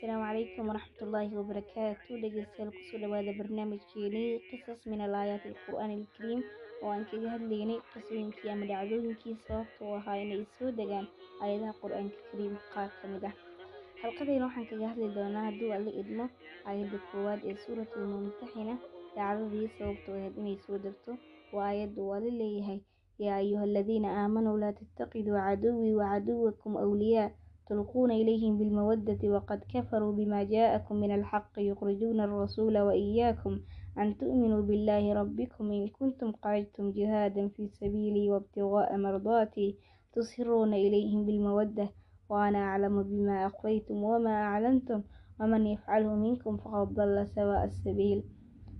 asalaamu calaykum waraxmatullaahi wabarakaatu dhegeystayaal ku soo dhawaada barnaamijkeenii qisas min alaayaati alqur'aani alkariim oo aan kaga hadlaynay qisooyinkii ama dhacdooyinkii sababta u ahaa inay soo degaan aayadaha qur'aanka kariimka qaar ka mid ah. Halqadeyna waxaan kaga hadli doonaa hadduu alla idmo aayadda koowaad ee suuratul mumtaxina dhacdadii sababta u ahayd inay soo degto waa aayadda uu alla leeyahay yaa ayuha aladiina aamanuu laa tattaqiduu caduwii wacaduwakum awliyaa تلقون إليهم بالمودة وقد كفروا بما جاءكم من الحق يخرجون الرسول وإياكم أن تؤمنوا بالله ربكم إن كنتم قعدتم جهادا في سبيلي وابتغاء مرضاتي تصرون إليهم بالمودة وأنا أعلم بما أخفيتم وما أعلنتم ومن يفعله منكم فقد ضل سواء السبيل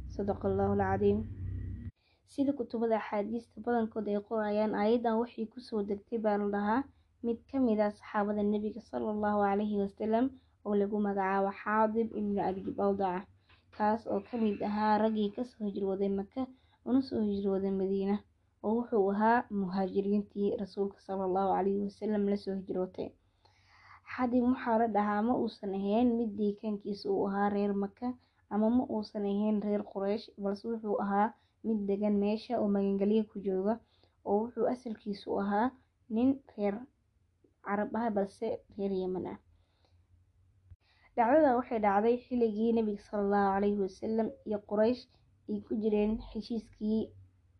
صدق الله العظيم sida kutubada axaadiista badankood ay qorayaan aayadan waxay kusoo degtay baa la dhahaa mid ka mid ah saxaabada nebiga sala allahu calayhi wasalam oo lagu magacaabo xaadib ibnu abi baldaca kaas oo ka mid ahaa raggii ka soo hijrooday maka una soo hijrooday madiina oo wuxuu ahaa muhaajiriintii rasuulka sala allahu calayhi wasalam la soo hijrootay. Xaadib waxaa la dhahaa ma uusan ahayn mid deegaankiisa uu ahaa reer maka ama ma uusan ahayn reer quraysh balse wuxuu ahaa mid degan meesha oo magangelyo ku jooga oo wuxuu asalkiisu ahaa nin reer carab ah balse reer yeman ah. Dhacdada waxay dhacday xilligii nebiga sala allahu calayhi wasalam iyo quraysh ay ku jireen heshiiskii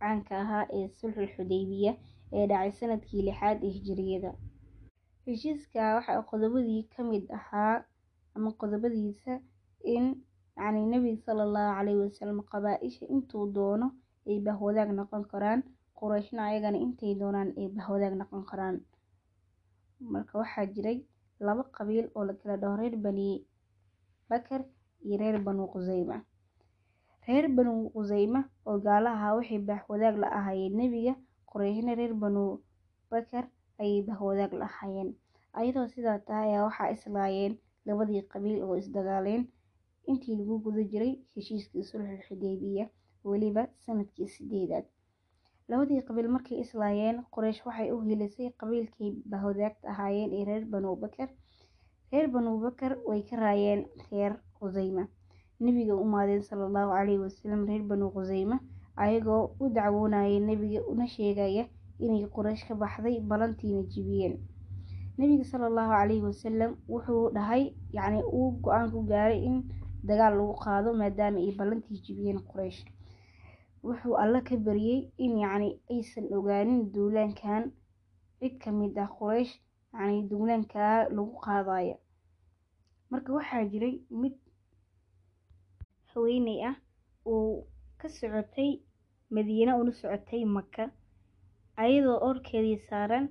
caanka ahaa ee sulxul xudaybiya ee dhacay sannadkii lixaad ee hijiriyada heshiiska waxaa qodobadii ka mid ahaa ama qodobadiisa in yacni nebiga sala allahu calayhi wasalam qabaa-isha intuu doono ay bahwadaag noqon karaan qurayshna ayagana intay doonaan ay bahwadaag noqon karaan marka waxaa jiray laba qabiil oo la kala dhaho reer bani bakar iyo reer banu quseyma reer banu quseyma oo gaalo ahaa waxay bahwadaag la ahaayeen. Nebiga qurayshna reer banu bakar ayay bahwadaag la ahaayeen. Ayadoo sidaa tahay ayaa waxaa islaayeen labadii qabiil oo isdagaaleen intii lagu guda jiray heshiiskii sulxul xudeybiya weliba sannadkii sideedaad labadii qabiil markay islaayeen quraysh waxay u hilisay qabiilkii bahwadaagta ahaayeen ee reer banu bakar. Reer banu bakar way ka raayeen reer quseyma nebiga u imaadeen sala allahu calayhi wasalam reer banu quseyma ayagoo u dacwoonaya nebiga una sheegaya inay quraysh ka baxday balantiina jibiyeen. Nebiga sala allahu calayhi wasalam wuxuu dhahay yacni uu go'aan ku gaaray in dagaal lagu qaado maadaama ay ballantii jibiyeen quraysh wuxuu alla ka baryey in yacni aysan ogaanin duulaankan. Cid ka mid ah quraysh yacni duulaankaa lagu qaadaya marka waxaa jiray mid haweeney ah uu ka socotay madiina una socotay maka ayadoo orkeedii saaran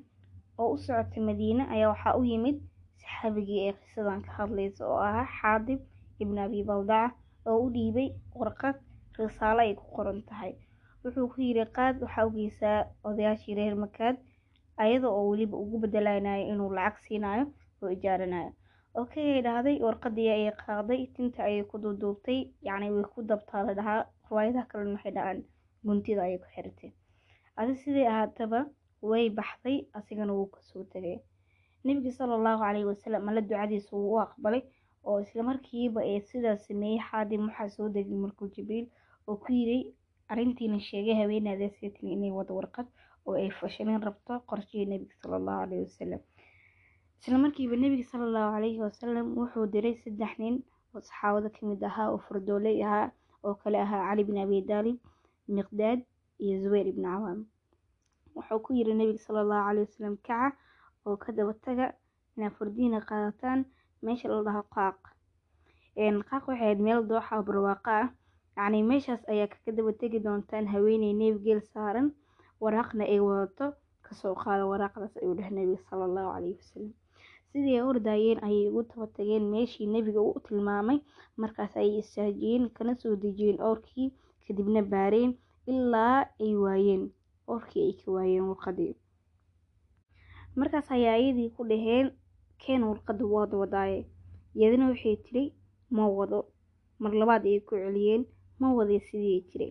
oo u socotay madiine ayaa waxaa u yimid saxaabigii ee qisadan ka hadlaysa oo ahaa xaadib ibnu abi baldaca oo u dhiibay warqad risaalo ay ku qoran tahay. Wuxuu ku yidhi qaad waxaa u odayaashii reer makaad ayada oo weliba ugu bedelanayo inuu lacag siinayo oo ijaaranayo. Okayay dhahday warqadii ayay qaaqday tinta ayay ku duuduubtay yacni way ku dabtaa la dhahaa riwaayadaha kalena waxay dhahaan guntida ayay ku xiratay adi sidai ahaataba way baxday asigana wuu ka soo tegay. Nebiga sala allahu calayhi wasalam alla ducadiisa wuu u aqbalay oo islamarkiiba ee sidaas sameeyey xaadim waxaa soo degay markuu jibriil oo ku yiray arrintiina sheegay haweenaada seetin inay wada warqad oo ay fashalin rabto qorshihii nebiga sala allahu calayhi wasalam islamarkiiba nebiga sala allahu calayhi wasalam wuxuu diray saddex nin oo saxaabada ka mid ahaa oo fardooley ahaa oo kale ahaa cali bin abi daalib miqdaad iyo zubayr ibni cawaam wuxuu ku yiri nebiga sala allahu calayhi wasalam kaca oo ka daba taga inaa fardiina qaadataan meesha la dhaho qaaq. Qaaq waxay ahayd meel dooxa oo barwaaqo ah yacni meeshaas ayaa kaga daba tegi doontaan haweeney neef geel saaran waraaqna ay wadato ka soo qaada waraaqdaas ayuu dheh nebiga sala allahu calayhi wasalam sidii ay ordaayeen ayay ugu daba tageen meeshii nebiga u tilmaamay. Markaas ayay istaajiyeen kana soo dejiyeen oorkii kadibna baareen ilaa ay waayeen. Oorkii ay ka waayeen warqadii. Markaas ayaa ayadii ku dhaheen keen warqada waad wadaaye iyadana waxay tiri ma wado. Mar labaad ayay ku celiyeen ma waday sidii tiri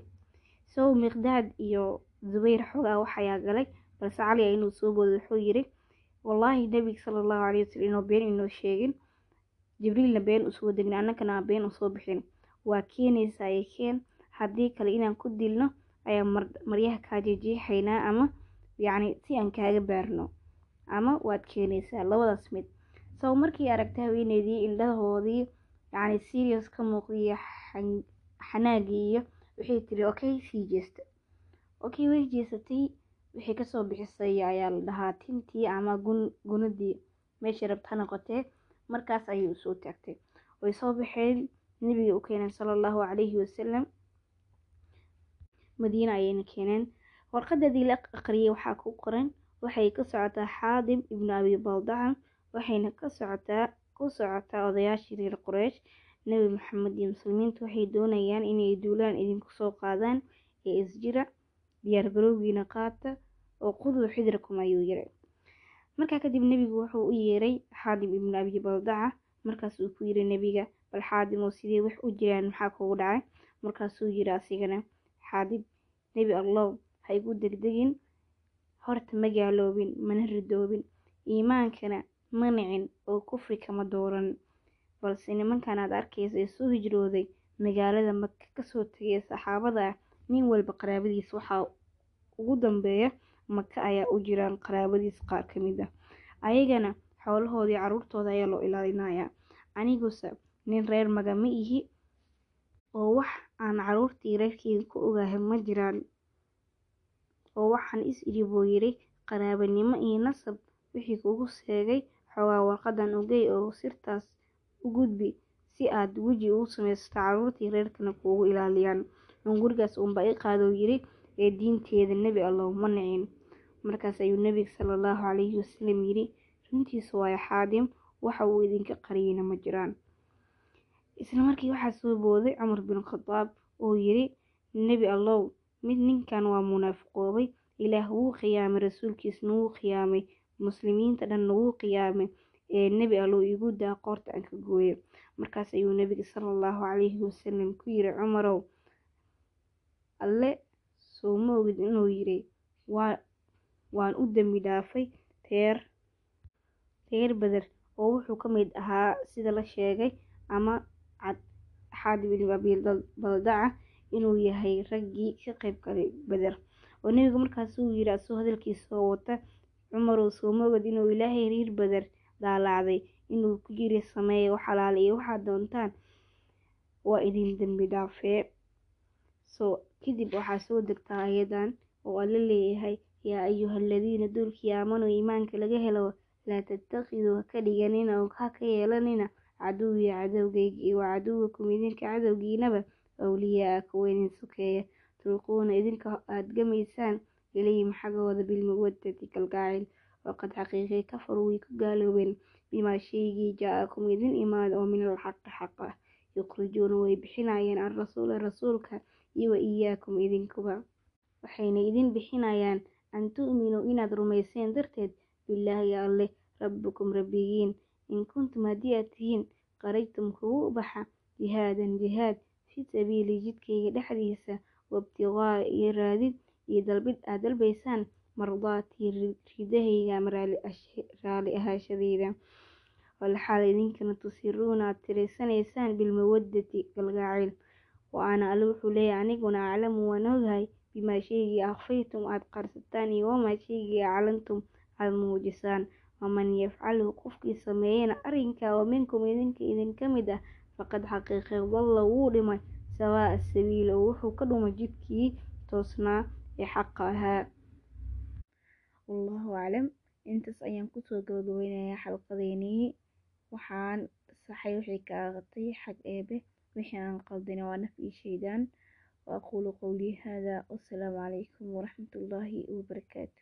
sow miqdaad iyo zubayr xoogaa waxayaa galay balse cali inuu soo boodo wuxuu yiri wallaahi nebiga sala allahu calay wasalam inuu been inoo sheegin. Jibriilna been u soo degin annagana aan been u soo bixin. Waa keenaysaa ee keen. Haddii kale inaan ku dilno ayaa maryaha kaa jejeexaynaa ama yacni si aan kaaga baarno. Ama waad keenaysaa labadaas mid. Saw markii aragtay haweeneydii indhahoodii yacni serious ka muuqdiyo xanaagii iyo waxay tiri okay sii jeesta. Okay way jeesatay waxay ka soo bixisay ayaa la dhahaa tintii ama gun gunadii meeshay rabta ha noqotee markaas ayay u soo taagtay. Way soo baxeen nebiga u keeneen sala allahu calayhi wasalam madiina ayayna keeneen. Warqadadii la aqriyay waxaa ku qoran waxay ka socotaa xaadib ibnu abi baldaca waxayna ka socotaa ku socotaa odayaashii reer qureysh nebi maxamed iyo muslimiintu waxay doonayaan inay duulaan idinku soo qaadaan ee isjira diyaargarowgiina qaata oo quduu xidirakum ayuu yiri. Markaa kadib nebigu wuxuu u yeeray xaadib ibnu abi baldaca markaas uu ku yiri nebiga bal xaadib oo sidee wax u jiraan? Maxaa kugu dhacay? Markaasuu yiri asigana xaadib nebi allow ha igu degdegin horta ma gaaloobin mana ridoobin iimaankana ma nicin oo kufri kama dooran balse nimankan aad arkaysa ee hijrooday magaalada maka ka soo tegay saxaabada ah nin walba qaraabadiis. Waxaa ugu dambeeya maka ayaa u jiraan qaraabadiis qaar ka mid ah. Ayagana xoolahoodii caruurtooda ayaa loo ilaalinayaa aniguse nin reer maga ma ihi oo wax aan caruurtii reerkeyga ku ogahay ma jiraan. Oo waxaan is idhi buu qaraabanimo iyo nasab wixii kugu seegay xoogaa warqadan ogey oo sirtaas u gudbi si aad weji ugu samaysato caruurtii reerkana kuugu ilaaliyaan. Un gurigaas uunba i qaadou yidhi ee diinteeda nebi allow ma nicin markaas ayuu nebiga sala allahu calayhi wasalam yidhi runtiisa waayo xaadim waxa uu idinka qariyeyna ma jiraan. Isla markii waxaa soo booday cumar bin khadaab oo yidhi nebi allow mid ninkan waa munaafiqoobay ilaah wuu khiyaamay rasuulkiisna wuu khiyaamay muslimiinta dhanna wuu khiyaamay ee nebi allow igu daa qoorta aan ka gooyo markaas ayuu nebiga sala allahu calayhi wasalam ku yidhi cumarow alle soo ma ogid inuu waa waan u dembi dhaafay reer reer beder oo wuxuu ka mid ahaa sida la sheegay ama cad xaadib ibn abi baldaca inuu yahay raggii ka qayb galay beder oo nebigu markaasuu yidhi asoo hadalkiisa soo wata cumarow soo ma inuu ilaahay reer beder daalacday inuu ku jiri sameeya wax xalaala iyo waxaad doontaan. Waa idin dembi dhaafee. So kadib waxaa soo degtaa ayadan oo alla leeyahay yaa ayuha aladiina duulkii aamanuu iimaanka laga helo laa tattakhiduu ha ka dhiganina oo ha ka yeelanina. Caduwiya cadowgayga iyo wa caduwakum idinka cadowgiinaba awliyaa kuwa idin sokeeya tulquuna idinka aad gamaysaan ilayhim xaggooda bilmawadati kalgacayl waqad xaqiiqay kafaruu way ku gaaloobeen bimaa shaygii jaa-akum idin imaada oo min alxaqi xaq ah yukhrijuuna way bixinayeen alrasuula rasuulka iyo wa iyaakum idinkuba waxayna idin bixinayaan an tu'minuu inaad rumayseen darteed bilaahi alleh rabbikum rabbigiin in kuntum haddii aad tihiin qarajtum kugu baxa jihaadan jihaad fii sabiili jidkayga dhexdiisa wabtiqaa iyo raadid iyo dalbid aad dalbaysaan mardaatii ridahayga raali ahaashadayda walxaal idinkana tusiruuna aad tiraysanaysaan bilmawadati galgacayl wa ana alle wuxuu leeyahay aniguna aclamu waan ogahay bimaa shaygii akhfaytum aad qarsataan iyo wamaa shaygii aclantum aad muujisaan. Waman yafcalhu qofkii sameeyana arrinkaa oo minkum idinka idinka mid ah faqad xaqiiqay dalla wuu dhimay sawaa'a sabiil oo wuxuu ka dhumay jidkii toosnaa ee xaqa ahaa wallahu aclam intaas ayaan ku soo gabagabeynayaa xalqadeenii waxaan saxay wixii ka aqatay xag eebe wixii aan qaldina waa naf ii shaydaan. Wa aquulu qowlii hada wasalaamu calaykum waraxmatullaahi wabarakaatu